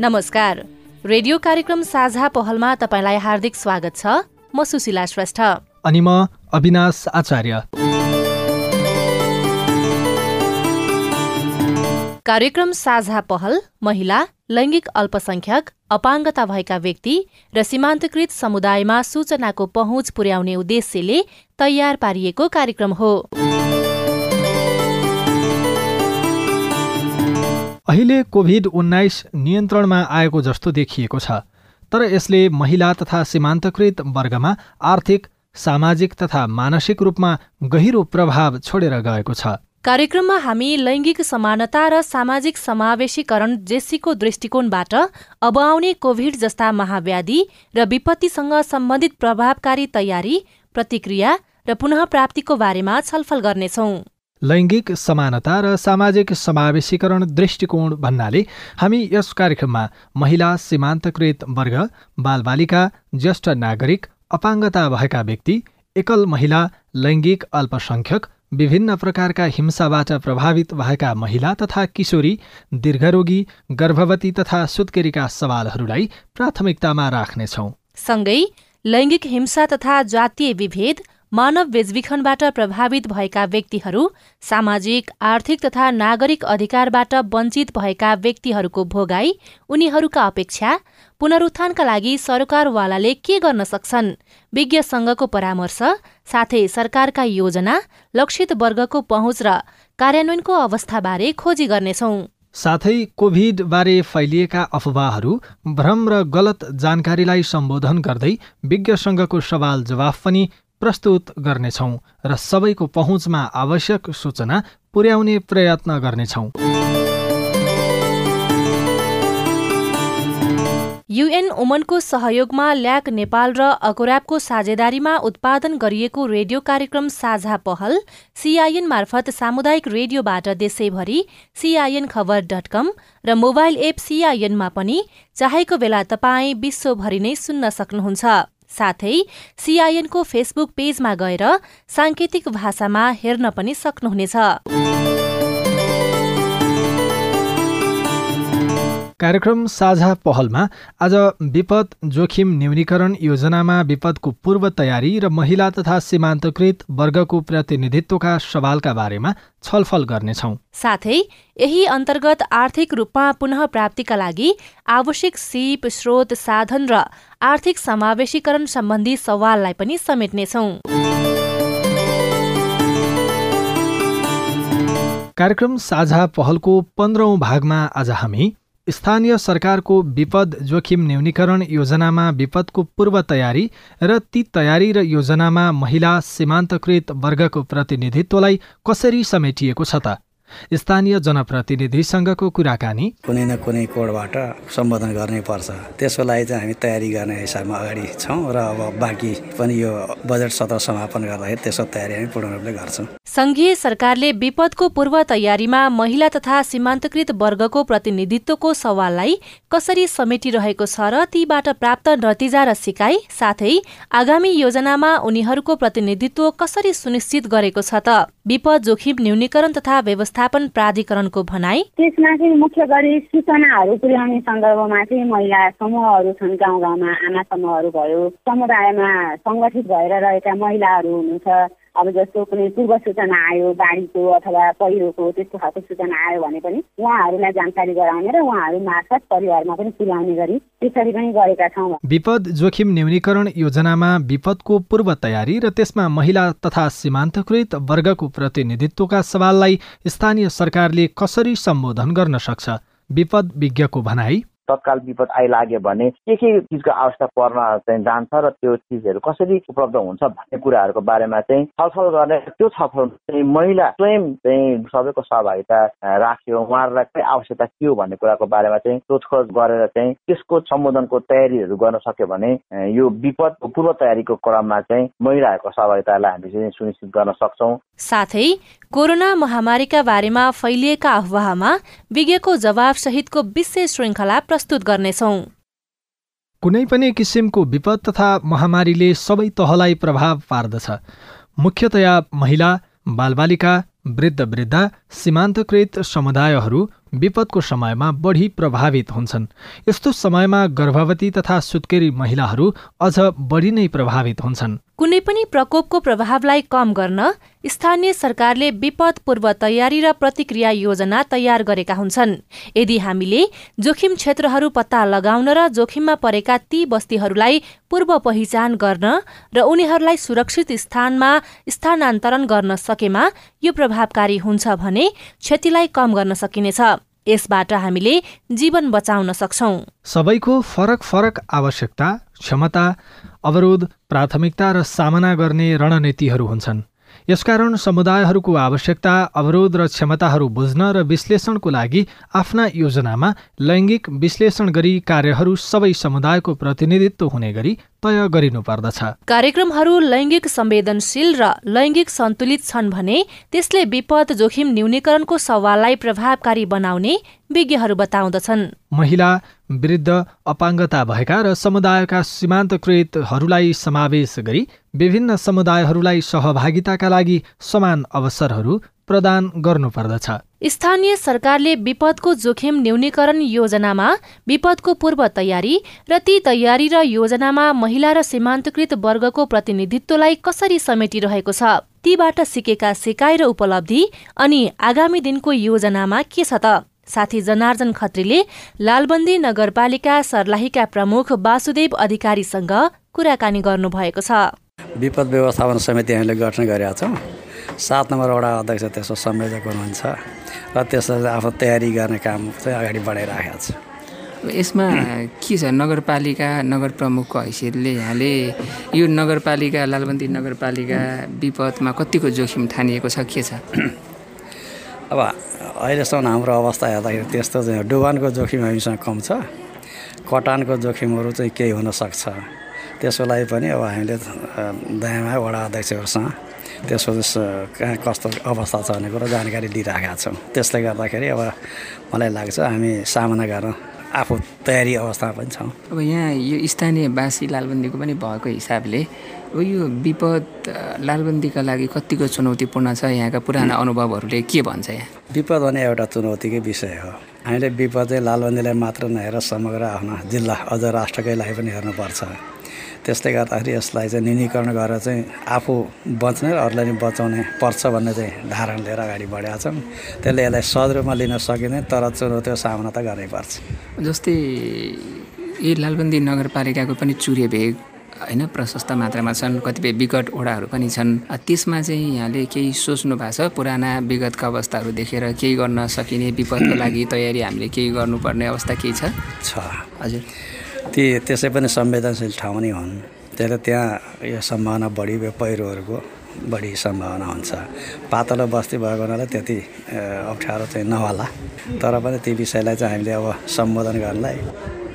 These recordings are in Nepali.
नमस्कार। रेडियो कार्यक्रम साझा पहलमा तपाईँलाई हार्दिक स्वागत छ। म सुशीला श्रेष्ठ। अनि म अविनाश आचार्य। कार्यक्रम साझा पहल महिला लैङ्गिक अल्पसंख्यक अपाङ्गता भएका व्यक्ति र सीमान्तकृत समुदायमा सूचनाको पहुँच पुर्याउने उद्देश्यले तयार पारिएको कार्यक्रम हो। अहिले कोभिड उन्नाइस नियन्त्रणमा आएको जस्तो देखिएको छ तर यसले महिला तथा सीमान्तकृत वर्गमा आर्थिक सामाजिक तथा मानसिक रूपमा गहिरो प्रभाव छोडेर गएको छ। कार्यक्रममा हामी लैङ्गिक समानता र सामाजिक समावेशीकरण जेसीको दृष्टिकोणबाट अब आउने कोभिड जस्ता महाव्याधि र विपत्तिसँग सम्बन्धित प्रभावकारी तयारी प्रतिक्रिया र पुनः प्राप्तिको बारेमा छलफल गर्नेछौं। लैङ्गिक समानता र सामाजिक समावेशीकरण दृष्टिकोण भन्नाले हामी यस कार्यक्रममा महिला सीमान्तकृत वर्ग बालबालिका ज्येष्ठ नागरिक अपाङ्गता भएका व्यक्ति एकल महिला लैङ्गिक अल्पसंख्यक विभिन्न प्रकारका हिंसाबाट प्रभावित भएका महिला तथा किशोरी दीर्घरोगी गर्भवती तथा सुत्केरीका सवालहरूलाई प्राथमिकतामा राख्नेछौ। सँगै लैङ्गिक हिंसा तथा जातीय विभेद मानव बेचबिखनबाट प्रभावित भएका व्यक्तिहरू सामाजिक आर्थिक तथा नागरिक अधिकारबाट वञ्चित भएका व्यक्तिहरूको भोगाई उनीहरूका अपेक्षा पुनरुत्थानका लागि सरकारवालाले के गर्न सक्छन्? विज्ञ संघको परामर्श साथै सरकारका योजना लक्षित वर्गको पहुँच र कार्यान्वयनको अवस्थाबारे खोजी गर्नेछौं। साथै कोभिडबारे फैलिएका अफवाहहरू भ्रम र गलत जानकारीलाई सम्बोधन गर्दै विज्ञ सङ्घको सवाल जवाफ पनि प्रस्तुत गर्नेछौँ र सबैको पहुँचमा आवश्यक सूचना पुर्याउने प्रयत्न गर्नेछौँ। युएन ओमनको सहयोगमा ल्याक नेपाल र अकोराबको साझेदारीमा उत्पादन गरिएको रेडियो कार्यक्रम साझा पहल सिआइएन मार्फत सामुदायिक रेडियोबाट देशैभरि सिआइएन खबर डट कम र मोबाइल एप सिआइएनमा पनि चाहेको बेला तपाईँ विश्वभरि नै सुन्न सक्नुहुन्छ। साथै सिआइएनको फेसबुक पेजमा गएर साङ्केतिक भाषामा हेर्न पनि सक्नुहुनेछ। कार्यक्रम साझा पहलमा आज विपद जोखिम न्यूनीकरण योजनामा विपदको पूर्व तयारी र महिला तथा सीमान्तकृत वर्गको प्रतिनिधित्वका सवालका बारेमा छलफल गर्नेछौ। साथै यही अन्तर्गत आर्थिक रूपमा पुनः प्राप्तिका लागि आवश्यक सिप स्रोत साधन र आर्थिक समावेशीकरण सम्बन्धी सवाललाई पनि समेट्नेछौ। कार्यक्रम साझा पहलको पन्ध्रौं भागमा आज हामी स्थानीय सरकारको विपद जोखिम न्यूनीकरण योजनामा विपदको पूर्व तयारी र ती तयारी र योजनामा महिला सीमान्तकृत वर्गको प्रतिनिधित्वलाई कसरी समेटिएको छ त? स्थानीय जनप्रतिनिधिसँगको कुराकानी कुनै न कुनै कोडबाट सम्बोधन गर्नै पर्छ। त्यसको लागि चाहिँ हामी तयारी गर्ने हिसाबमा अगाडि छौँ र अब बाँकी पनि यो बजेट सत्र समापन गर्दाखेरि त्यसको तयारी हामी पूर्ण रूपले गर्छौँ। संघीय सरकारले विपदको पूर्व तयारीमा महिला तथा सीमान्तकृत वर्गको प्रतिनिधित्वको सवाललाई कसरी समेटिरहेको छ र तीबाट प्राप्त नतिजा र सिकाइ साथै आगामी योजनामा उनीहरूको प्रतिनिधित्व कसरी सुनिश्चित गरेको छ त? विपद जोखिम न्यूनीकरण तथा व्यवस्थापन प्राधिकरणको भनाई। त्यसमा चाहिँ मुख्य गरी सूचनाहरू पुर्याउने सन्दर्भमा चाहिँ महिला समूहहरू छन् गाउँ गाउँमा आमा समूहहरू भयो समुदायमा सङ्गठित भएर रहेका महिलाहरू हुनुहुन्छ। अब जस्तो कुनै पूर्व सूचना आयो बाढीको अथवा पहिरोको त्यस्तो खालको सूचना आयो भने पनि उहाँहरूलाई जानकारी गराउने र उहाँहरू मार्फत परिवारमा पनि पुर्याउने गरी त्यसरी पनि गरेका छौँ। विपद जोखिम न्यूनीकरण योजनामा विपदको पूर्व तयारी र त्यसमा महिला तथा सीमान्तकृत वर्गको प्रतिनिधित्वका सवाललाई स्थानीय सरकारले कसरी सम्बोधन गर्न सक्छ? विपद विज्ञको भनाई। तत्काल विपद आइलाग्यो भने के के चिजको आवश्यकता पर्न चाहिँ जान्छ र त्यो चिजहरू कसरी उपलब्ध हुन्छ भन्ने कुराहरूको बारेमा चाहिँ छलफल गर्ने त्यो छलफल चाहिँ महिला स्वयं चाहिँ सबैको सहभागिता राख्यो। उहाँहरूलाई के आवश्यकता के हो भन्ने कुराको बारेमा चाहिँ सोधखोज गरेर चाहिँ त्यसको सम्बोधनको तयारीहरू गर्न सक्यो भने यो विपदको पूर्व तयारीको क्रममा चाहिँ महिलाहरूको सहभागितालाई हामी चाहिँ सुनिश्चित गर्न सक्छौँ। साथै कोरोना महामारीका बारेमा फैलिएका अफवाहमा विज्ञको जवाब सहितको विशेष श्रृङ्खला प्रस्तुत गर्नेछौ। कुनै पनि किसिमको विपद तथा महामारीले सबै तहलाई प्रभाव पार्दछ। मुख्यतया महिला बालबालिका वृद्ध वृद्धा सीमान्तकृत समुदायहरू विपदको समयमा बढी प्रभावित हुन्छन्। यस्तो समयमा गर्भवती तथा सुत्केरी महिलाहरू अझ बढी नै प्रभावित हुन्छन्। कुनै पनि प्रकोपको प्रभावलाई कम गर्न स्थानीय सरकारले विपद पूर्व तयारी र प्रतिक्रिया योजना तयार गरेका हुन्छन्। यदि हामीले जोखिम क्षेत्रहरू पत्ता लगाउन र जोखिममा परेका ती बस्तीहरूलाई पूर्व पहिचान गर्न र उनीहरूलाई सुरक्षित स्थानमा स्थानान्तरण गर्न सकेमा यो प्रभावकारी हुन्छ भने क्षतिलाई कम गर्न सकिनेछ। यसबाट हामीले जीवन बचाउन सक्छौ। सबैको फरक फरक आवश्यकता क्षमता अवरोध प्राथमिकता र सामना गर्ने रणनीतिहरू हुन्छन्। यसकारण समुदायहरूको आवश्यकता अवरोध र क्षमताहरू बुझ्न र विश्लेषणको लागि आफ्ना योजनामा लैङ्गिक विश्लेषण गरी कार्यहरू सबै समुदायको प्रतिनिधित्व हुने गरी तय गरिनुपर्दछ कार्यक्रमहरू लैङ्गिक संवेदनशील र लैङ्गिक सन्तुलित छन् भने त्यसले विपद जोखिम न्यूनीकरणको सवाललाई प्रभावकारी बनाउने विज्ञहरू बताउँदछन्। महिला वृद्ध अपाङ्गता भएका र समुदायका सीमान्तकृतहरूलाई समावेश गरी विभिन्न समुदायहरूलाई सहभागिताका लागि समान अवसरहरू प्रदान गर्नुपर्दछ। स्थानीय सरकारले विपदको जोखिम न्यूनीकरण योजनामा विपदको पूर्व तयारी र ती तयारी र योजनामा महिला र सीमान्तकृत वर्गको प्रतिनिधित्वलाई कसरी समेटिरहेको छ तीबाट सिकेका सिकाइ र उपलब्धि अनि आगामी दिनको योजनामा के छ त? साथी जनार्जन खत्रीले लालबन्दी नगरपालिका सर्लाहीका प्रमुख वासुदेव अधिकारीसँग कुराकानी गर्नुभएको छ। विपद व्यवस्थापन समिति हामीले गठन गरेका छौँ। सात नम्बर वडा अध्यक्ष त्यसको संयोजक हुनुहुन्छ र त्यसरी आफ्नो तयारी गर्ने काम चाहिँ अगाडि बढाइराखेको छ। यसमा के छ? नगरपालिका नगर प्रमुखको हैसियतले यहाँले यो नगरपालिका लालबन्दी नगरपालिका विपदमा कतिको जोखिम ठानिएको छ? के छ? अब अहिलेसम्म हाम्रो अवस्था हेर्दाखेरि त्यस्तो चाहिँ डुबानको जोखिम हामीसँग कम छ। कटानको जोखिमहरू चाहिँ केही हुनसक्छ त्यसको लागि पनि अब हामीले दायाँमा वडा अध्यक्षहरूसँग त्यसको कहाँ कस्तो अवस्था छ भन्ने कुरो जानकारी लिइराखेका छौँ। त्यसले गर्दाखेरि अब मलाई लाग्छ हामी सामना गर्न आफू तयारी अवस्थामा पनि छौँ। अब यहाँ यो स्थानीयवासी लालबन्दीको पनि भएको हिसाबले अब यो विपद लालबन्दीका लागि कतिको चुनौतीपूर्ण छ? यहाँका पुराना अनुभवहरूले के भन्छ यहाँ? विपद भने एउटा चुनौतीकै विषय हो। हामीले विपद लालबन्दीलाई मात्र नहेर समग्र आफ्नो जिल्ला अझ राष्ट्रकै लागि पनि हेर्नुपर्छ। त्यसले गर्दाखेरि यसलाई चाहिँ न्यूनीकरण गरेर चाहिँ आफू बच्ने र अरूलाई पनि बचाउने पर्छ भन्ने चाहिँ धारणा लिएर अगाडि बढेका छौँ। त्यसले यसलाई सहज रूपमा लिन सकिँदैन तर चुनौतीको सामना त गर्नैपर्छ। जस्तै यी लालबन्दी नगरपालिकाको पनि चुरे भेग होइन प्रशस्त मात्रामा छन् कतिपय विकट ओडाहरू पनि छन्। त्यसमा चाहिँ यहाँले केही सोच्नु भएको छ? पुराना विगतका अवस्थाहरू देखेर केही गर्न सकिने विपदको लागि तयारी हामीले केही गर्नुपर्ने अवस्था केही छ? हजुर। ती त्यसै पनि संवेदनशील ठाउँ नै हुन्। त्यसले त्यहाँ यो सम्भावना बढी पहिरोहरूको बढी सम्भावना हुन्छ। पातलो बस्ती भएको हुनाले त्यति अप्ठ्यारो चाहिँ नहोला। तर पनि ती विषयलाई चाहिँ हामीले अब सम्बोधन गर्नलाई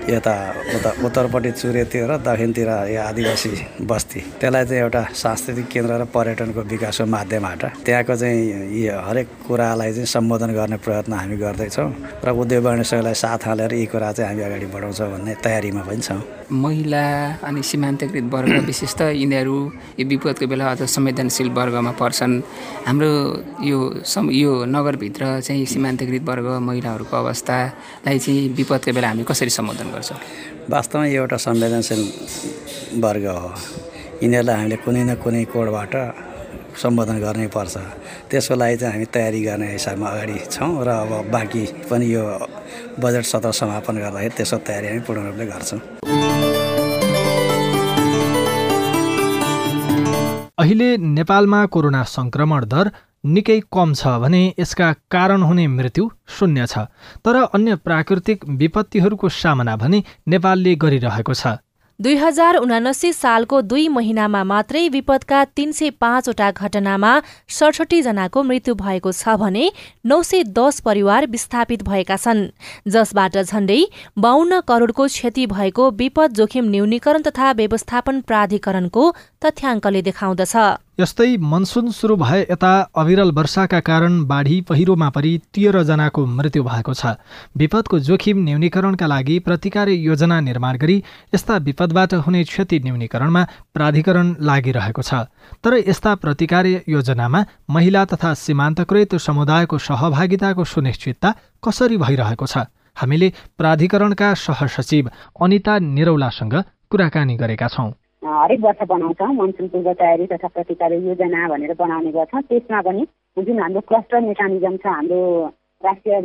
यता उता उत्तरपट्टि चुरेतिर र दक्षिणतिर यो आदिवासी बस्ती। त्यसलाई चाहिँ एउटा सांस्कृतिक केन्द्र र पर्यटनको विकासको माध्यमबाट त्यहाँको चाहिँ यी हरेक कुरालाई चाहिँ सम्बोधन गर्ने प्रयत्न हामी गर्दैछौँ र उद्योग वाणिज्यलाई साथ हालेर यी कुरा चाहिँ हामी अगाडि बढाउँछौँ भन्ने तयारीमा पनि छौँ। महिला अनि सीमान्तकृत वर्ग विशेष त यिनीहरू यो विपदको बेला अझ संवेदनशील वर्गमा पर्छन्। हाम्रो यो सम यो नगरभित्र चाहिँ सीमान्तकृत वर्ग महिलाहरूको अवस्थालाई चाहिँ विपदको बेला हामी कसरी सम्बोधन गर्छौँ। वास्तवमा यो एउटा संवेदनशील वर्ग हो। यिनीहरूलाई हामीले कुनै न कुनै कोडबाट सम्बोधन गर्नै पर्छ। त्यसको लागि चाहिँ हामी तयारी गर्ने हिसाबमा अगाडि छौँ र अब बाँकी पनि यो बजेट सत्र समापन गर्दाखेरि त्यसको तयारी हामी पूर्ण रूपले गर्छौँ। अहिले नेपालमा कोरोना सङ्क्रमण दर निकै कम छ भने यसका कारण हुने मृत्यु शून्य छ। तर अन्य प्राकृतिक विपत्तिहरूको सामना भने नेपालले गरिरहेको छ। दुई हजार उनासी सालको दुई महिनामा मात्रै विपदका तीन सय पाँचवटा घटनामा सडसठी जनाको मृत्यु भएको छ भने नौ सय दस परिवार विस्थापित भएका छन्। जसबाट झण्डै बाहन्न करोडको क्षति भएको विपद जोखिम न्यूनीकरण तथा व्यवस्थापन प्राधिकरणको तथ्याङ्कले देखाउँदछ। यस्तै मनसुन सुरु भए यता अविरल वर्षाका कारण बाढी पहिरोमा परि तेह्रजनाको मृत्यु भएको छ। विपदको जोखिम न्यूनीकरणका लागि प्रतिकार योजना निर्माण गरी यस्ता विपदबाट हुने क्षति न्यूनीकरणमा प्राधिकरण लागिरहेको छ। तर यस्ता प्रतिकार योजनामा महिला तथा सीमान्तकृत समुदायको सहभागिताको सुनिश्चितता कसरी भइरहेको छ? हामीले प्राधिकरणका सहसचिव अनिता निरौलासँग कुराकानी गरेका छौँ। हरेक वर्ष बनाउँछौँ मनसुन पूर्व तयारी तथा प्रतिकार योजना भनेर बनाउने गर्छौँ। त्यसमा पनि जुन हाम्रो क्लस्टर मेकानिजम छ हाम्रो राष्ट्रिय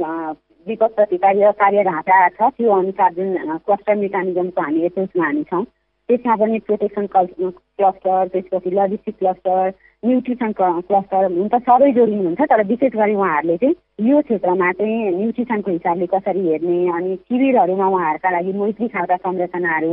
विपद प्रतिकार कार्य ढाँचा छ त्यो अनुसार जुन क्लस्टर मेकानिजमको हामी एसोसमा हामी छौँ त्यसमा पनि प्रोटेक्सन क्लस्टर त्यसपछि लजिस्टिक क्लस्टर न्युट्रिसन क्लस्टर हुन त सबै जोडिनुहुन्छ तर विशेष गरी उहाँहरूले चाहिँ यो क्षेत्रमा चाहिँ न्युट्रिसनको हिसाबले कसरी हेर्ने अनि शिविरहरूमा उहाँहरूका लागि मैत्री खालका संरचनाहरू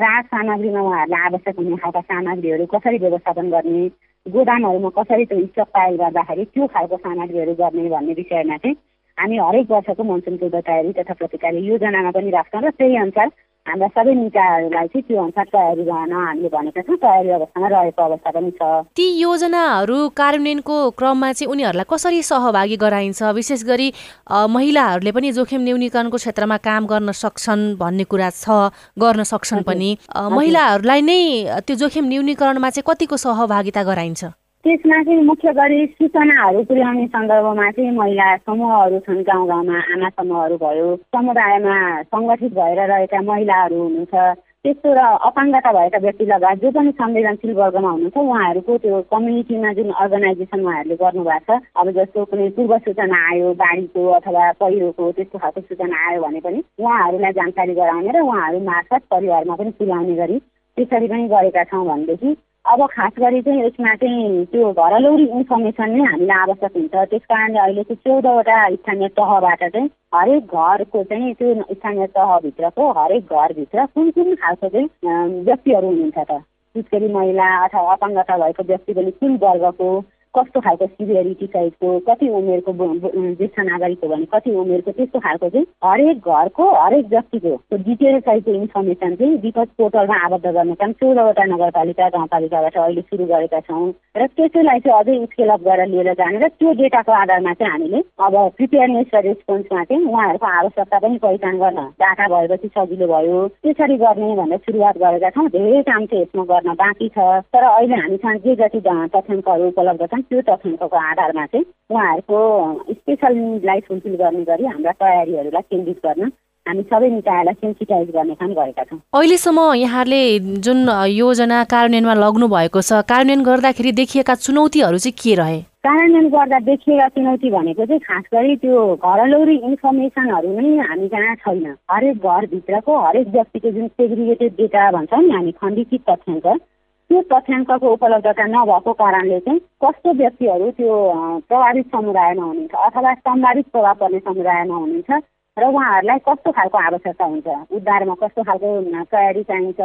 राहत सामग्रीमा उहाँहरूलाई आवश्यक हुने खालका सामग्रीहरू कसरी व्यवस्थापन गर्ने गोदामहरूमा कसरी त्यो स्टक गर्दाखेरि त्यो खालको सामग्रीहरू गर्ने भन्ने विषयमा चाहिँ हामी हरेक वर्षको मनसुन पूर्व तयारी तथा प्रतिकारी योजनामा पनि राख्छौँ र त्यही अनुसार हाम्रा सबै निकायहरूलाई चाहिँ त्यो अनुसार तयारी रहन हामीले भनेका छौँ। तयारी अवस्थामा रहेको अवस्था पनि छ। ती योजनाहरू कार्यान्वयनको क्रममा चाहिँ उनीहरूलाई कसरी सहभागी गराइन्छ? विशेष गरी महिलाहरूले पनि जोखिम न्यूनीकरणको क्षेत्रमा काम गर्न सक्छन् भन्ने कुरा छ गर्न सक्छन् पनि। महिलाहरूलाई नै त्यो जोखिम न्यूनीकरणमा चाहिँ कतिको सहभागिता गराइन्छ? त्यसमा चाहिँ मुख्य गरी सूचनाहरू पुर्याउने सन्दर्भमा चाहिँ महिला समूहहरू छन् गाउँ गाउँमा आमा समूहहरू भयो समुदायमा सङ्गठित भएर रहेका महिलाहरू हुनुहुन्छ। त्यस्तो र अपाङ्गता भएका व्यक्ति लगायत जो पनि संवेदनशील वर्गमा हुनुहुन्छ उहाँहरूको त्यो कम्युनिटीमा जुन अर्गनाइजेसन उहाँहरूले गर्नुभएको छ अब जस्तो कुनै पूर्व सूचना आयो बाढीको अथवा पहिरोको त्यस्तो खालको सूचना आयो भने पनि उहाँहरूलाई जानकारी गराउने र उहाँहरू मार्फत परिवारमा पनि पुर्याउने गरी त्यसरी पनि गरेका छौँ भनेदेखि अब खास गरी चाहिँ यसमा चाहिँ त्यो घरलौरी इन्फर्मेसन नै हामीलाई आवश्यक हुन्छ। त्यस कारणले अहिले चाहिँ चौधवटा स्थानीय तहबाट चाहिँ हरेक घरको चाहिँ त्यो स्थानीय तहभित्रको हरेक घरभित्र कुन कुन खालको चाहिँ व्यक्तिहरू हुनुहुन्छ त? सुत्केरी महिला अथवा अपाङ्गता भएको व्यक्ति पनि कुन वर्गको कस्तो खालको सिभियरिटी सहितको कति उमेरको ज्येष्ठ नागरिक हो भने कति उमेरको त्यस्तो खालको चाहिँ हरेक घरको हरेक व्यक्तिको डिटेल सहितको इन्फर्मेसन चाहिँ विपद पोर्टलमा आबद्ध गर्ने काम चौधवटा नगरपालिका गाउँपालिकाबाट अहिले सुरु गरेका छौँ र त्यसैलाई चाहिँ अझै स्केल अप गरेर लिएर जाने र त्यो डेटाको आधारमा चाहिँ हामीले अब प्रिपेयरनेस र रेस्पोन्समा चाहिँ उहाँहरूको आवश्यकता पनि पहिचान गर्न डाटा भएपछि सजिलो भयो त्यसरी गर्ने भनेर सुरुवात गरेका छौँ। धेरै काम चाहिँ यसमा गर्न बाँकी छ। तर अहिले हामीसँग जे जति तथ्याङ्कहरू उपलब्ध छन् त्यो तथ्याङ्कको आधारमा चाहिँ उहाँहरूको स्पेसल निडलाई फुलफिल गर्ने गरी हाम्रा तयारीहरूलाई केन्द्रित गर्न हामी सबै निकायलाई सेन्सिटाइज गर्ने काम गरेका छौँ। अहिलेसम्म यहाँले जुन योजना कार्यान्वयनमा लग्नु भएको छ कार्यान्वयन गर्दाखेरि देखिएका चुनौतीहरू चाहिँ के रहे? कार्यान्वयन गर्दा देखिएका चुनौती भनेको चाहिँ खास गरी त्यो घरलौरी इन्फर्मेसनहरू नै हामी कहाँ छैन। हरेक घरभित्रको हरेक व्यक्तिको जुन सेग्रिगेटेड डेटा भन्छौँ नि हामी खण्डित तथ्याङ्क त्यो तथ्याङ्कको उपलब्धता नभएको कारणले चाहिँ कस्तो व्यक्तिहरू त्यो प्रभावित समुदायमा हुनुहुन्छ अथवा सम्भावित प्रभाव पर्ने समुदायमा हुनुहुन्छ र उहाँहरूलाई कस्तो खालको आवश्यकता हुन्छ? उद्धारमा कस्तो खालको तयारी चाहिन्छ?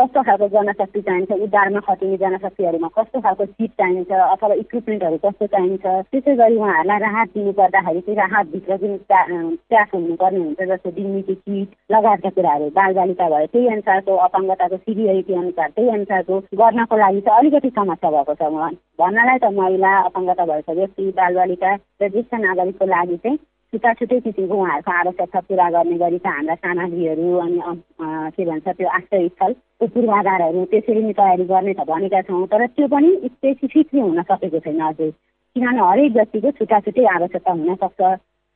कस्तो खालको जनशक्ति चाहिन्छ? उद्धारमा खटिने जनशक्तिहरूमा कस्तो खालको सिट चाहिन्छ? अथवा इक्विपमेन्टहरू कस्तो चाहिन्छ? त्यसै गरी उहाँहरूलाई राहत दिनु पर्दाखेरि चाहिँ राहतभित्र जुन ट्याक हुनुपर्ने हुन्छ जस्तो डिग्निटी किट लगायतका कुराहरू बालबालिका भयो त्यही अनुसारको अपाङ्गताको सिभियरिटी अनुसार त्यही अनुसारको गर्नको लागि चाहिँ अलिकति समस्या भएको छ भन्नलाई त महिला अपाङ्गता भएको व्यक्ति बालबालिका र ज्येष्ठ नागरिकको लागि चाहिँ छुट्टा छुट्टै किसिमको उहाँहरूको आवश्यकता पुरा गर्ने गरी त हाम्रा सामग्रीहरू अनि के भन्छ त्यो आश्रयस्थलको पूर्वाधारहरू त्यसरी नै तयारी गर्ने त भनेका छौँ तर त्यो पनि स्पेसिफिकली हुन सकेको छैन अझै किनभने हरेक व्यक्तिको छुट्टा छुट्टै आवश्यकता हुनसक्छ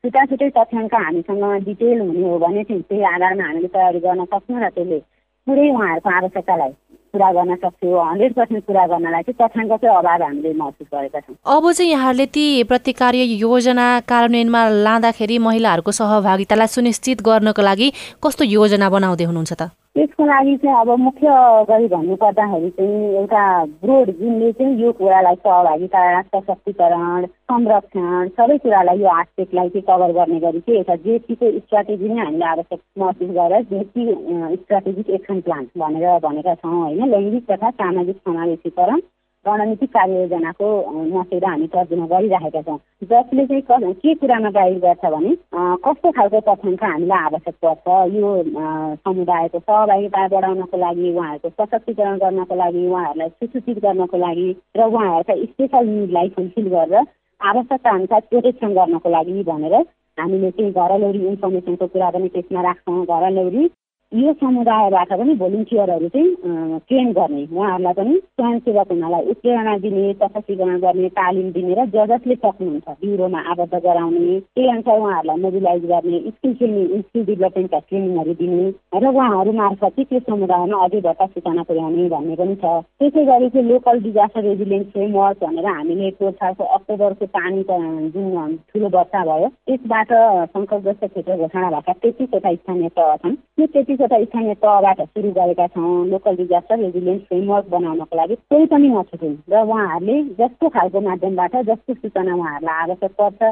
छुट्टा छुट्टै तथ्याङ्क हामीसँग डिटेल हुने हो भने चाहिँ त्यही आधारमा हामीले तयारी गर्न सक्छौँ र त्यसले पुरै उहाँहरूको आवश्यकतालाई पुरा गर्न सक्थ्यो हन्ड्रेड पर्सेन्ट पुरा गर्नलाई चाहिँ तथ्याङ्ककै अभाव हामीले महसुस गरेका छौँ। अब चाहिँ यहाँहरूले ती प्रतिकार्य योजना कार्यान्वयनमा लाँदाखेरि महिलाहरूको सहभागितालाई सुनिश्चित गर्नको लागि कस्तो योजना बनाउँदै हुनुहुन्छ त? त्यसको लागि चाहिँ अब मुख्य गरी भन्नुपर्दाखेरि चाहिँ एउटा ब्रोड जुनले चाहिँ यो कुरालाई सहभागिता सशक्तिकरण संरक्षण सबै कुरालाई यो आस्पेक्टलाई चाहिँ कभर गर्ने गरी चाहिँ एउटा जेसीको स्ट्राटेजी नै हामीले आवश्यक महसुस गरेर जेसी स्ट्राटेजिक एक्सन प्लान भनेर भनेका छौँ होइन? लैङ्गिक तथा सामाजिक समावेशीकरण। रणनीतिक कार्ययोजनाको नसेर हामी तर्जुमा गरिराखेका छौँ। जसले चाहिँ के कुरामा गाइड गर्छ भने कस्तो खालको तथ्याङ्क हामीलाई आवश्यक पर्छ यो समुदायको सहभागिता बढाउनको लागि उहाँहरूको सशक्तिकरण गर्नको लागि उहाँहरूलाई सुसूचित गर्नको लागि र उहाँहरूका स्पेसल निडलाई फुलफिल गरेर आवश्यकता अनुसार प्रोटेक्सन गर्नको लागि भनेर हामीले चाहिँ घरलौरी इन्फर्मेसनको कुरा पनि त्यसमा राख्छौँ। घरलौरी यो समुदायबाट पनि भोलिन्टियरहरू चाहिँ ट्रेन गर्ने। उहाँहरूलाई पनि स्वयंसेवक हुनलाई उत्प्रेरणा दिने सशक्तिकरण गर्ने तालिम दिने र ज जसले सक्नुहुन्छ। ब्युरोमा आबद्ध गराउने त्यही अनुसार उहाँहरूलाई मोबिलाइज गर्ने स्किल ट्रेनिङ स्किल डेभलपमेन्टका ट्रेनिङहरू दिने र उहाँहरू मार्फत चाहिँ त्यो समुदायमा अझै बट्टा सूचना पुर्याउने भन्ने पनि छ। त्यसै गरी चाहिँ लोकल डिजास्टर रेजिलियन्स फ्रेमवर्क भनेर हामीले पोर्साको अक्टोबरको पानी जुन ठुलो वर्षा भयो त्यसबाट सङ्कटग्रस्त क्षेत्र घोषणा भएका तेत्तिसवटा स्थानीय तह छन् त्यो कतिवटा स्थानीय तहबाट सुरु गरेका छौँ। लोकल डिजास्टर रेजिलियन्स फ्रेमवर्क बनाउनको लागि कोही पनि नछुट्यौँ र उहाँहरूले जस्तो खालको माध्यमबाट जस्तो सूचना उहाँहरूलाई आवश्यक पर्छ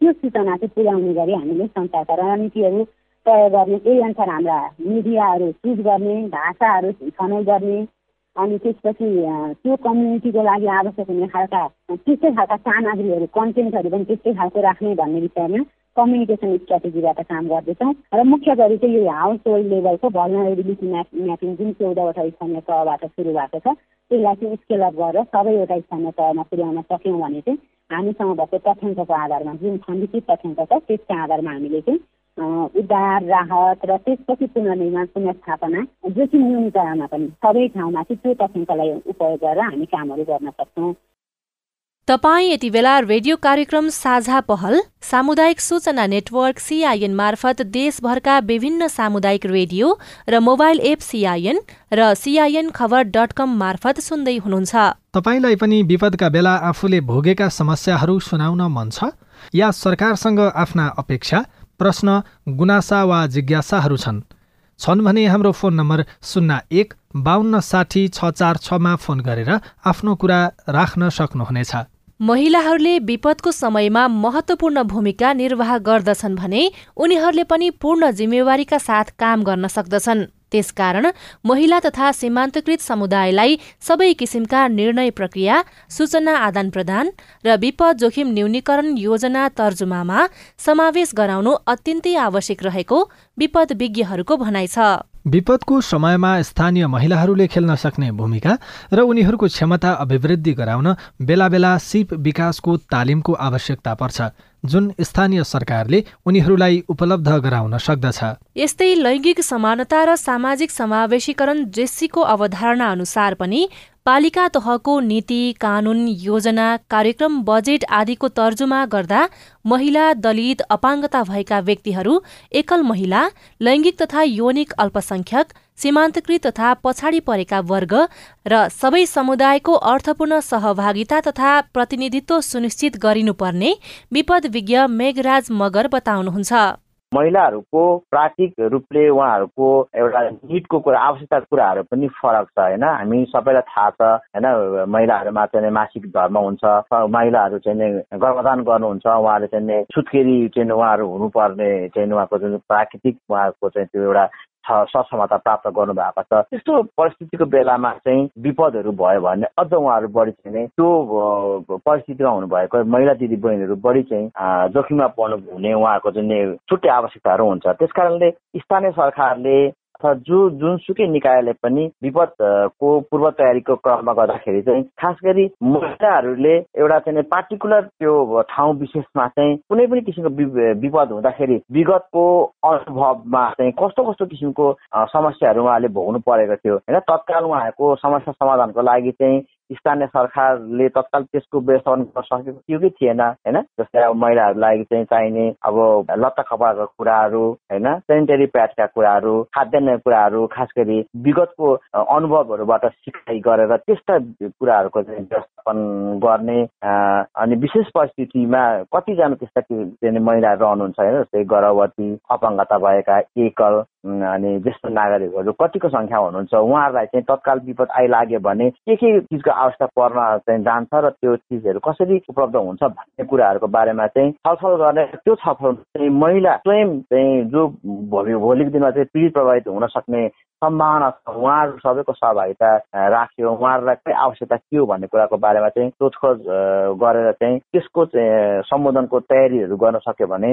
त्यो सूचना चाहिँ पुर्याउने गरी हामीले सञ्चारका रणनीतिहरू तय गर्ने त्यही अनुसार हाम्रा मिडियाहरू चुज गर्ने भाषाहरू छनौट गर्ने अनि त्यसपछि त्यो कम्युनिटीको लागि आवश्यक हुने खालका त्यस्तै खालका सामग्रीहरू कन्टेन्टहरू पनि त्यस्तै खालको राख्ने भन्ने विषयमा कम्युनिकेसन स्ट्राटेजीबाट काम गर्दैछौँ। र मुख्य गरी चाहिँ यो हाउस होल्ड लेभलको भलनरेबिलिटी म्याप म्यापिङ जुन चौधवटा स्थानीय तहबाट सुरु भएको छ त्यसलाई चाहिँ स्केल अप गरेर सबैवटा स्थानीय तहमा पुर्याउन सक्यौँ भने चाहिँ हामीसँग भएको तथ्याङ्कको आधारमा जुन खण्डित तथ्याङ्क छ त्यसको आधारमा हामीले चाहिँ उद्धार राहत र त्यसपछि पुनर्निर्माण पुनर्स्थापना जोखिम न्यूनीकरणमा पनि सबै ठाउँमा चाहिँ त्यो तथ्याङ्कलाई उपयोग गरेर हामी कामहरू गर्न सक्छौँ। तपाईँ यति बेला रेडियो कार्यक्रम साझा पहल सामुदायिक सूचना नेटवर्क सिआइएन मार्फत देशभरका विभिन्न सामुदायिक रेडियो र मोबाइल एप सिआइएन र सिआइएन खबर डट कम मार्फत सुन्दै हुनुहुन्छ। तपाईँलाई पनि विपदका बेला आफूले भोगेका समस्याहरू सुनाउन मन छ? या सरकारसँग आफ्ना अपेक्षा प्रश्न गुनासा वा जिज्ञासाहरू छन्? छन् भने हाम्रो फोन नम्बर शून्य एक बाहन्न साठी छ चार छमा फोन गरेर आफ्नो कुरा राख्न सक्नुहुनेछ। महिलाहरूले विपदको समयमा महत्वपूर्ण भूमिका निर्वाह गर्दछन् भने उनीहरूले पनि पूर्ण जिम्मेवारीका साथ काम गर्न सक्दछन्। त्यसकारण महिला तथा सीमान्तकृत समुदायलाई सबै किसिमका निर्णय प्रक्रिया सूचना आदान प्रदान र विपद जोखिम न्यूनीकरण योजना तर्जुमामा समावेश गराउनु अत्यन्तै आवश्यक रहेको विपद विज्ञहरूको भनाइ छ। विपदको समयमा स्थानीय महिलाहरूले खेल्न सक्ने भूमिका र उनीहरूको क्षमता अभिवृद्धि गराउन बेला बेला सिप विकासको तालिमको आवश्यकता पर्छ जुन स्थानीय सरकारले उनीहरूलाई उपलब्ध गराउन सक्दछ। यस्तै लैङ्गिक समानता र सामाजिक समावेशीकरण जेसीको अवधारणा अनुसार पनि पालिका तहको नीति कानून योजना कार्यक्रम बजेट आदिको तर्जुमा गर्दा महिला दलित अपाङ्गता भएका व्यक्तिहरू एकल महिला लैङ्गिक तथा यौनिक अल्पसंख्यक सीमान्तकृत तथा पछाडि परेका वर्ग र सबै समुदायको अर्थपूर्ण सहभागिता तथा प्रतिनिधित्व सुनिश्चित गरिनुपर्ने विपद विज्ञ मेघराज मगर बताउनुहुन्छ। महिलाहरूको प्राकृतिक रूपले उहाँहरूको एउटा निडको कुरा आवश्यकताको कुराहरू पनि फरक छ होइन? हामी सबैलाई थाहा छ होइन? महिलाहरूमा चाहिँ मासिक धर्म हुन्छ महिलाहरू चाहिँ गर्भदान गर्नुहुन्छ उहाँहरू चाहिँ सुत्केरी चाहिँ उहाँहरू हुनुपर्ने चाहिँ उहाँको जुन प्राकृतिक उहाँहरूको चाहिँ त्यो एउटा सक्षमता प्राप्त गर्नु भएको छ। त्यस्तो परिस्थितिको बेलामा चाहिँ विपदहरू भयो भने अझ उहाँहरू बढी चाहिँ त्यो परिस्थितिमा हुनुभएको महिला दिदी बहिनीहरू बढी चाहिँ जोखिममा पर्नु हुने उहाँहरूको जुन छुट्टै आवश्यकताहरू हुन्छ। त्यस कारणले स्थानीय सरकारले अथवा जो जुनसुकै निकायले पनि विपदको पूर्व तयारीको क्रममा गर्दाखेरि चाहिँ खास गरी महिलाहरूले एउटा चाहिँ पार्टिकुलर त्यो ठाउँ विशेषमा चाहिँ कुनै पनि किसिमको विपद हुँदाखेरि विगतको अनुभवमा चाहिँ कस्तो कस्तो किसिमको समस्याहरू उहाँले भोग्नु परेको थियो होइन? तत्काल उहाँहरूको समस्या समाधानको लागि चाहिँ स्थानीय सरकारले तत्काल त्यसको व्यवस्थापन गर्न सकेको थियो कि थिएन होइन? जस्तै अब महिलाहरूलाई चाहिँ चाहिने अब लत्ता कपडाको कुराहरू होइन? सेनिटरी प्याडका कुराहरू खाद्यान्न कुराहरू खास गरी विगतको अनुभवहरूबाट सिकाइ गरेर त्यस्ता कुराहरूको चाहिँ व्यवस्थापन गर्ने अनि विशेष परिस्थितिमा कतिजना त्यस्ता महिलाहरू रहनुहुन्छ होइन? जस्तै गर्भवती अपाङ्गता भएका एकल अनि ज्येष्ठ नागरिकहरू कतिको सङ्ख्या हुनुहुन्छ उहाँहरूलाई चाहिँ तत्काल विपद आइलाग्यो भने के के चिजको आवश्यकता पर्न चाहिँ जान्छ र त्यो चिजहरू कसरी उपलब्ध हुन्छ भन्ने कुराहरूको बारेमा चाहिँ छलफल गर्ने त्यो छलफल चाहिँ महिला स्वयं चाहिँ जो भोलि भोलिको दिनमा चाहिँ पीडित प्रभावित हुन सक्ने सम्भावना छ। उहाँहरू सबैको सहभागिता राख्यो। उहाँहरूलाई के आवश्यकता के हो भन्ने कुराको बारेमा चाहिँ सोधखोज गरेर चाहिँ त्यसको सम्बोधनको तयारीहरू गर्न सक्यो भने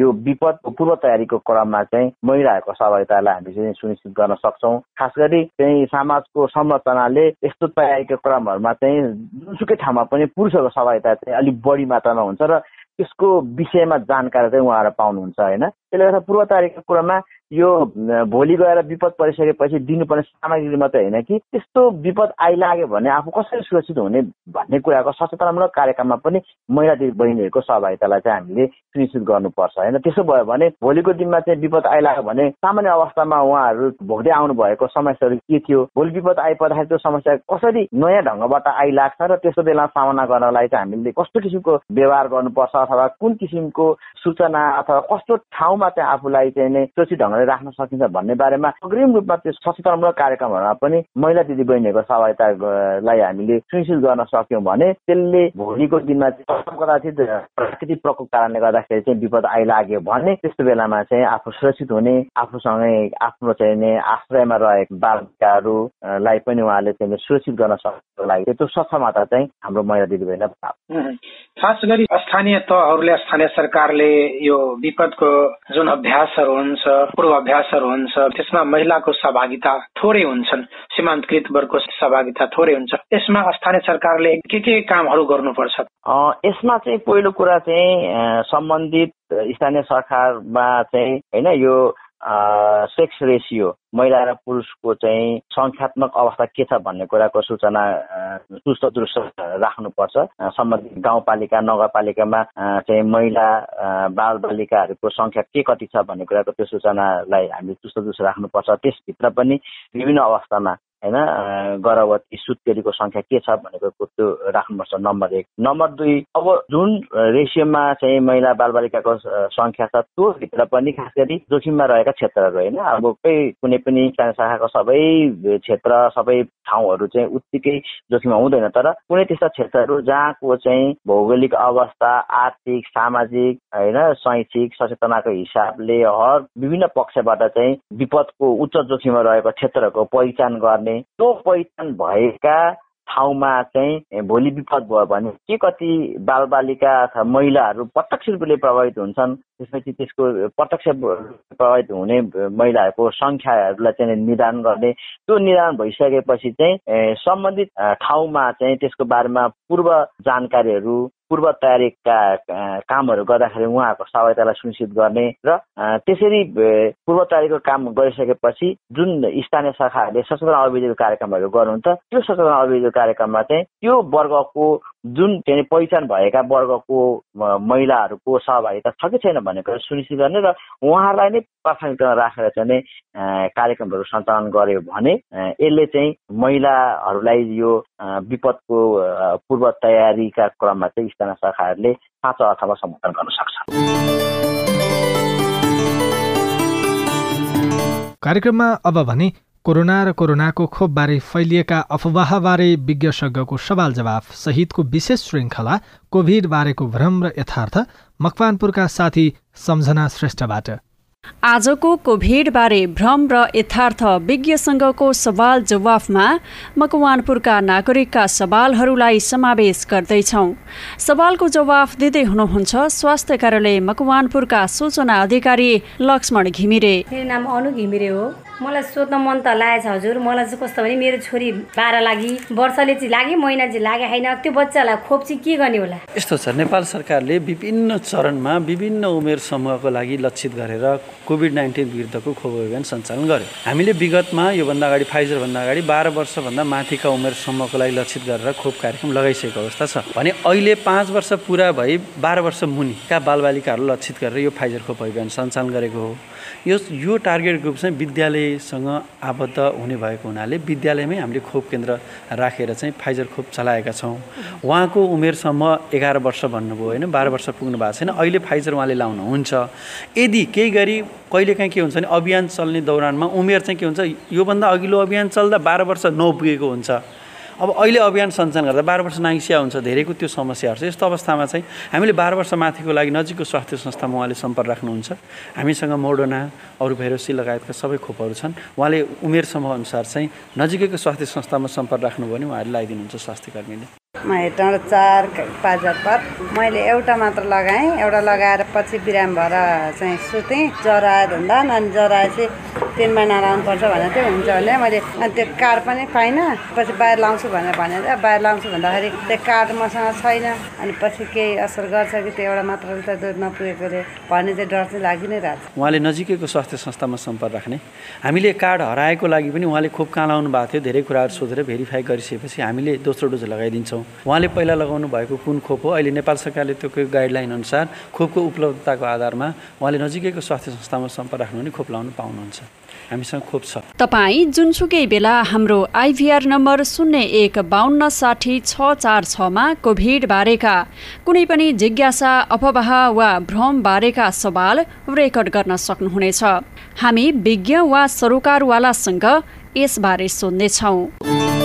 यो विपद पूर्व तयारीको क्रममा चाहिँ महिलाहरूको सहभागितालाई हामी चाहिँ सुनिश्चित गर्न सक्छौँ। खास गरी चाहिँ समाजको संरचनाले यस्तो तयारीको क्रमहरूमा चाहिँ जुनसुकै ठाउँमा पनि पुरुषहरूको सहभागिता चाहिँ अलिक बढी मात्रामा हुन्छ र त्यसको विषयमा जानकारी चाहिँ उहाँहरू पाउनुहुन्छ होइन? त्यसले गर्दा पूर्व तयारीको कुरामा यो भोलि गएर विपद परिसकेपछि दिनुपर्ने सामग्री मात्रै होइन कि? त्यस्तो विपद आइलाग्यो भने आफू कसरी सुरक्षित हुने भन्ने कुराको सचेतनामूलक कार्यक्रममा पनि महिला दिदी बहिनीहरूको सहभागितालाई चाहिँ हामीले सुनिश्चित गर्नुपर्छ होइन? त्यसो भयो भने भोलिको दिनमा चाहिँ विपद आइलाग्यो भने सामान्य अवस्थामा उहाँहरू भोग्दै आउनु भएको समस्याहरू के थियो? भोलि विपद आइपर्दाखेरि त्यो समस्या कसरी नयाँ ढङ्गबाट आइलाग्छ र त्यस्तो बेला सामना गर्नलाई चाहिँ हामीले कस्तो किसिमको व्यवहार गर्नुपर्छ अथवा कुन किसिमको सूचना अथवा कस्तो ठाउँमा चाहिँ आफूलाई चाहिँ नै सुरक्षित ढङ्गले राख्न सकिन्छ भन्ने बारेमा अग्रिम रूपमा त्यो सचेतनामूलक कार्यक्रमहरूमा पनि महिला दिदीबहिनीहरूको सहभागितालाई हामीले सुनिश्चित गर्न सक्यौँ भने त्यसले भोलिको दिनमा कदाचित प्राकृतिक प्रकोप कारणले गर्दाखेरि चाहिँ विपद आइलाग्यो भने त्यस्तो बेलामा चाहिँ आफू सुरक्षित हुने आफूसँगै आफ्नो चाहिँ नै आश्रयमा रहेको बालिकाहरूलाई पनि उहाँले चाहिँ सुरक्षित गर्न सक्नुको लागि त्यो सक्षमता चाहिँ हाम्रो महिला दिदीबहिनीलाई खास गरी स्थानीय तहहरूले स्थानीय सरकारले यो विपदको जुन अभ्यासहरू हुन्छ पूर्वाभ्यासहरू हुन्छ। त्यसमा महिलाको सहभागिता थोरै हुन्छन्। सीमान्तकृत वर्गको सहभागिता थोरै हुन्छ। यसमा स्थानीय सरकारले के के कामहरू गर्नुपर्छ? यसमा चाहिँ पहिलो कुरा चाहिँ सम्बन्धित स्थानीय सरकारमा चाहिँ होइन यो सेक्स रेसियो महिला र पुरुषको चाहिँ सङ्ख्यात्मक अवस्था के छ भन्ने कुराको सूचना चुस्त दुरुस्त राख्नुपर्छ। सम्बन्धित गाउँपालिका नगरपालिकामा चाहिँ महिला बाल बालिकाहरूको सङ्ख्या के कति छ भन्ने कुराको त्यो सूचनालाई हामीले चुस्त दुरुस्त राख्नुपर्छ। त्यसभित्र पनि विभिन्न अवस्थामा होइन गर्भवती सुत्केरीको सङ्ख्या के छ भनेको त्यो राख्नुपर्छ नम्बर एक। नम्बर दुई अब जुन रेसियोमा चाहिँ महिला बालबालिकाको सङ्ख्या छ त्योभित्र पनि खास गरी जोखिममा रहेका क्षेत्रहरू होइन अब कुनै पनि शाखाको सबै क्षेत्र सबै ठाउँहरू चाहिँ उत्तिकै जोखिममा हुँदैन। तर कुनै त्यस्ता क्षेत्रहरू जहाँको चाहिँ भौगोलिक अवस्था आर्थिक सामाजिक होइन शैक्षिक सचेतनाको हिसाबले हर विभिन्न पक्षबाट चाहिँ विपदको उच्च जोखिममा रहेको क्षेत्रहरूको पहिचान गर्ने। त्यो पहिचान भएका ठाउँमा चाहिँ भोलि विपद भयो भने के कति बालबालिका अथवा महिलाहरू प्रत्यक्ष रूपले प्रभावित हुन्छन् त्यसपछि त्यसको प्रत्यक्ष प्रभावित हुने महिलाहरूको सङ्ख्याहरूलाई चाहिँ निदान गर्ने त्यो निदान भइसकेपछि चाहिँ सम्बन्धित ठाउँमा चाहिँ त्यसको बारेमा पूर्व जानकारीहरू पूर्व तयारीका कामहरू गर्दाखेरि उहाँहरूको सहभागितालाई सुनिश्चित गर्ने र त्यसरी पूर्व तयारीको काम गरिसकेपछि जुन स्थानीय शाखाहरूले सचेतना अभियोजन कार्यक्रमहरू गर्नुहुन्छ त्यो सचेतना अभियोजन कार्यक्रममा चाहिँ त्यो वर्गको जुन चाहिँ पहिचान भएका वर्गको महिलाहरूको सहभागिता छ कि छैन भन्ने कुरा सुनिश्चित गर्ने र उहाँहरूलाई नै प्राथमिकता राखेर चाहिँ कार्यक्रमहरू सञ्चालन गर्यो भने यसले चाहिँ महिलाहरूलाई यो विपदको पूर्व तयारीका क्रममा चाहिँ स्थानीय शाखाहरूले साँचो अर्थमा सम्बोधन गर्न सक्छ। कार्यक्रममा अब भने कोरोना र कोरोनाको खोपबारे फैलिएका अफवाहबारे विज्ञसँगको सवाल जवाफ सहितको विशेष श्रृङ्खला कोभिड बारेको भ्रम र यथार्थ मकवानपुरका साथी सम्झना श्रेष्ठबाट। आजको कोभिडबारे भ्रम र यथार्थ विज्ञसँगको सवाल जवाफमा मकवानपुरका नागरिकका सवालहरूलाई समावेश गर्दैछौ। सवालको जवाफ दिँदै हुनुहुन्छ स्वास्थ्य कार्यालय मकवानपुरका सूचना अधिकारी लक्ष्मण घिमिरे। मेरो नाम अनु घिमिरे हो। मलाई सोध्न मन त लागेछ हजुर। मलाई चाहिँ कस्तो भने मेरो छोरी बाह्र लागि वर्षले चाहिँ लाग्यो महिना चाहिँ लाग्यो होइन? त्यो बच्चालाई खोप चाहिँ के गर्ने होला? यस्तो छ नेपाल सरकारले विभिन्न चरणमा विभिन्न उमेर समूहको लागि लक्षित गरेर कोभिड नाइन्टिन विरुद्धको खोप अभियान सञ्चालन गर्यो। हामीले विगतमा योभन्दा अगाडि फाइजरभन्दा अगाडि बाह्र वर्षभन्दा माथिका उमेर समूहको लागि लक्षित गरेर खोप कार्यक्रम लगाइसकेको अवस्था छ। भने अहिले पाँच वर्ष पुरा भई बाह्र वर्ष मुनिका बालबालिकाहरू लक्षित गरेर यो फाइजर खोप अभियान सञ्चालन गरेको हो। यो यो टार्गेट ग्रुप चाहिँ विद्यालयसँग आबद्ध हुने भएको हुनाले विद्यालयमै हामीले खोप केन्द्र राखेर चाहिँ फाइजर खोप चलाएका छौँ। उहाँको उमेरसम्म एघार वर्ष भन्नुभयो होइन बाह्र वर्ष पुग्नु भएको छैन। अहिले फाइजर उहाँले लाउनुहुन्छ। यदि केही गरी कहिलेकाहीँ के हुन्छ भने अभियान चल्ने दौरानमा उमेर चाहिँ के हुन्छ? योभन्दा अघिल्लो अभियान चल्दा बाह्र वर्ष नपुगेको हुन्छ। अब अहिले अभियान सञ्चालन गर्दा बाह्र वर्ष नाइसिया हुन्छ धेरैको त्यो समस्याहरू छ यस्तो अवस्थामा चाहिँ हामीले बाह्र वर्ष माथिको लागि नजिकको स्वास्थ्य संस्थामा उहाँले सम्पर्क राख्नुहुन्छ। हामीसँग मोडोना अरू भेरोसी लगायतका सबै खोपहरू छन्। उहाँले उमेर समूह अनुसार चाहिँ नजिकैको स्वास्थ्य संस्थामा सम्पर्क राख्नुभयो भने उहाँहरूले लगाइदिनुहुन्छ स्वास्थ्य कर्मीले हेटाउँदा चार पाँच मैले एउटा मात्र लगाएँ एउटा लगाएर पछि बिराम भएर चाहिँ सुतेँ। आयो धन्दा अनि ज्वरो आएपछि तिन महिना लाउनुपर्छ भनेर चाहिँ हुन्छ भने मैले अनि त्यो कार्ड पनि पाइनँ। पछि बाहिर लाउँछु भनेर भनेर बाहिर लाउँछु भन्दाखेरि त्यो कार्ड मसँग छैन। अनि पछि केही असर गर्छ कि त्यो एउटा मात्र त दुध नपुगेकोले भन्ने चाहिँ डर चाहिँ लागि नै रहेछ। उहाँले नजिकैको स्वास्थ्य संस्थामा सम्पर्क राख्ने। हामीले कार्ड हराएको लागि पनि उहाँले खोप कहाँ लाउनु भएको थियो धेरै कुराहरू सोधेर भेरिफाई गरिसकेपछि हामीले दोस्रो डोज लगाइदिन्छौँ। उहाँले पहिला लगाउनु भएको कुन खोप हो? अहिले नेपाल सरकारले त्यो गाइडलाइन अनुसार खोपको उपलब्धताको आधारमा उहाँले नजिकैको स्वास्थ्य संस्थामा सम्पर्क राख्नु भने खोप लाउनु पाउनुहुन्छ। हामीसँग खोप छ। तपाईँ जुनसुकै बेला हाम्रो आइभीआर नम्बर शून्य एक बाहन्न साठी छ चार छमा कोभिड बारेका कुनै पनि जिज्ञासा अफवाह वा भ्रम बारेका सवाल रेकर्ड गर्न सक्नुहुनेछ। हामी विज्ञ वा सरोकारवालासँग यसबारे सोध्नेछौँ।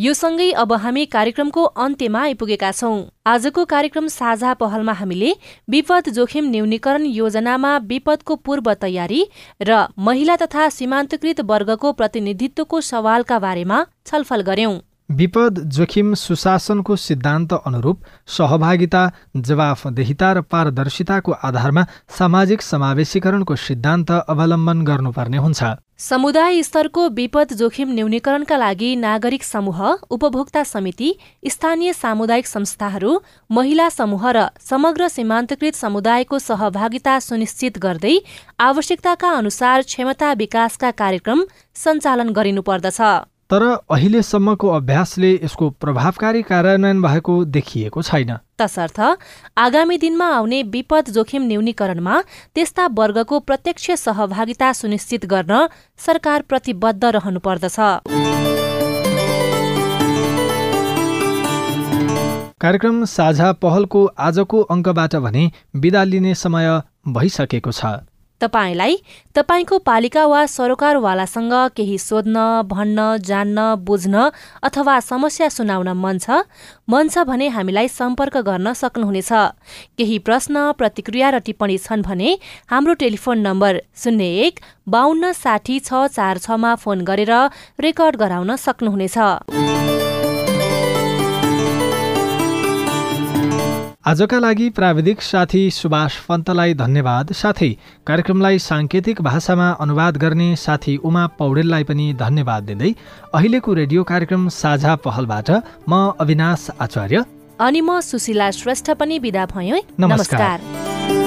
यो सँगै अब हामी कार्यक्रमको अन्त्यमा आइपुगेका छौं। आजको कार्यक्रम साझा पहलमा हामीले विपद जोखिम न्यूनीकरण योजनामा विपदको पूर्व तयारी र महिला तथा सीमान्तकृत वर्गको प्रतिनिधित्वको सवालका बारेमा छलफल गर्यौं। विपद जोखिम सुशासनको सिद्धान्त अनुरूप सहभागिता जवाफदेहिता र पारदर्शिताको आधारमा सामाजिक समावेशीकरणको सिद्धान्त अवलम्बन गर्नुपर्ने हुन्छ। समुदाय स्तरको विपद जोखिम न्यूनीकरणका लागि नागरिक समूह उपभोक्ता समिति स्थानीय सामुदायिक संस्थाहरू महिला समूह र समग्र सीमान्तकृत समुदायको सहभागिता सुनिश्चित गर्दै आवश्यकताका अनुसार क्षमता विकासका कार्यक्रम सञ्चालन गरिनुपर्दछ। तर अहिलेसम्मको अभ्यासले यसको प्रभावकारी कार्यान्वयन भएको देखिएको छैन। तसर्थ आगामी दिनमा आउने विपद जोखिम न्यूनीकरणमा त्यस्ता वर्गको प्रत्यक्ष सहभागिता सुनिश्चित गर्न सरकार प्रतिबद्ध रहनुपर्दछ। कार्यक्रम साझा पहलको आजको अङ्कबाट भने बिदा लिने समय भइसकेको छ। तपाईँलाई तपाईँको पालिका वा सरोकारवालासँग केही सोध्न भन्न जान्न बुझ्न अथवा समस्या सुनाउन मन छ? मन छ भने हामीलाई सम्पर्क गर्न सक्नुहुनेछ। केही प्रश्न प्रतिक्रिया र टिप्पणी छन् भने हाम्रो टेलिफोन नम्बर शून्य एक बाहन्न साठी छ चार छमा फोन गरेर रेकर्ड गराउन सक्नुहुनेछ। आजका लागि प्राविधिक साथी सुभाष पन्तलाई धन्यवाद। साथै कार्यक्रमलाई साङ्केतिक भाषामा अनुवाद गर्ने साथी उमा पौडेललाई पनि धन्यवाद दिँदै अहिलेको रेडियो कार्यक्रम साझा पहलबाट म अविनाश आचार्य। अनि म सुशीला श्रेष्ठ पनि विदा भएँ। नमस्कार, नमस्कार।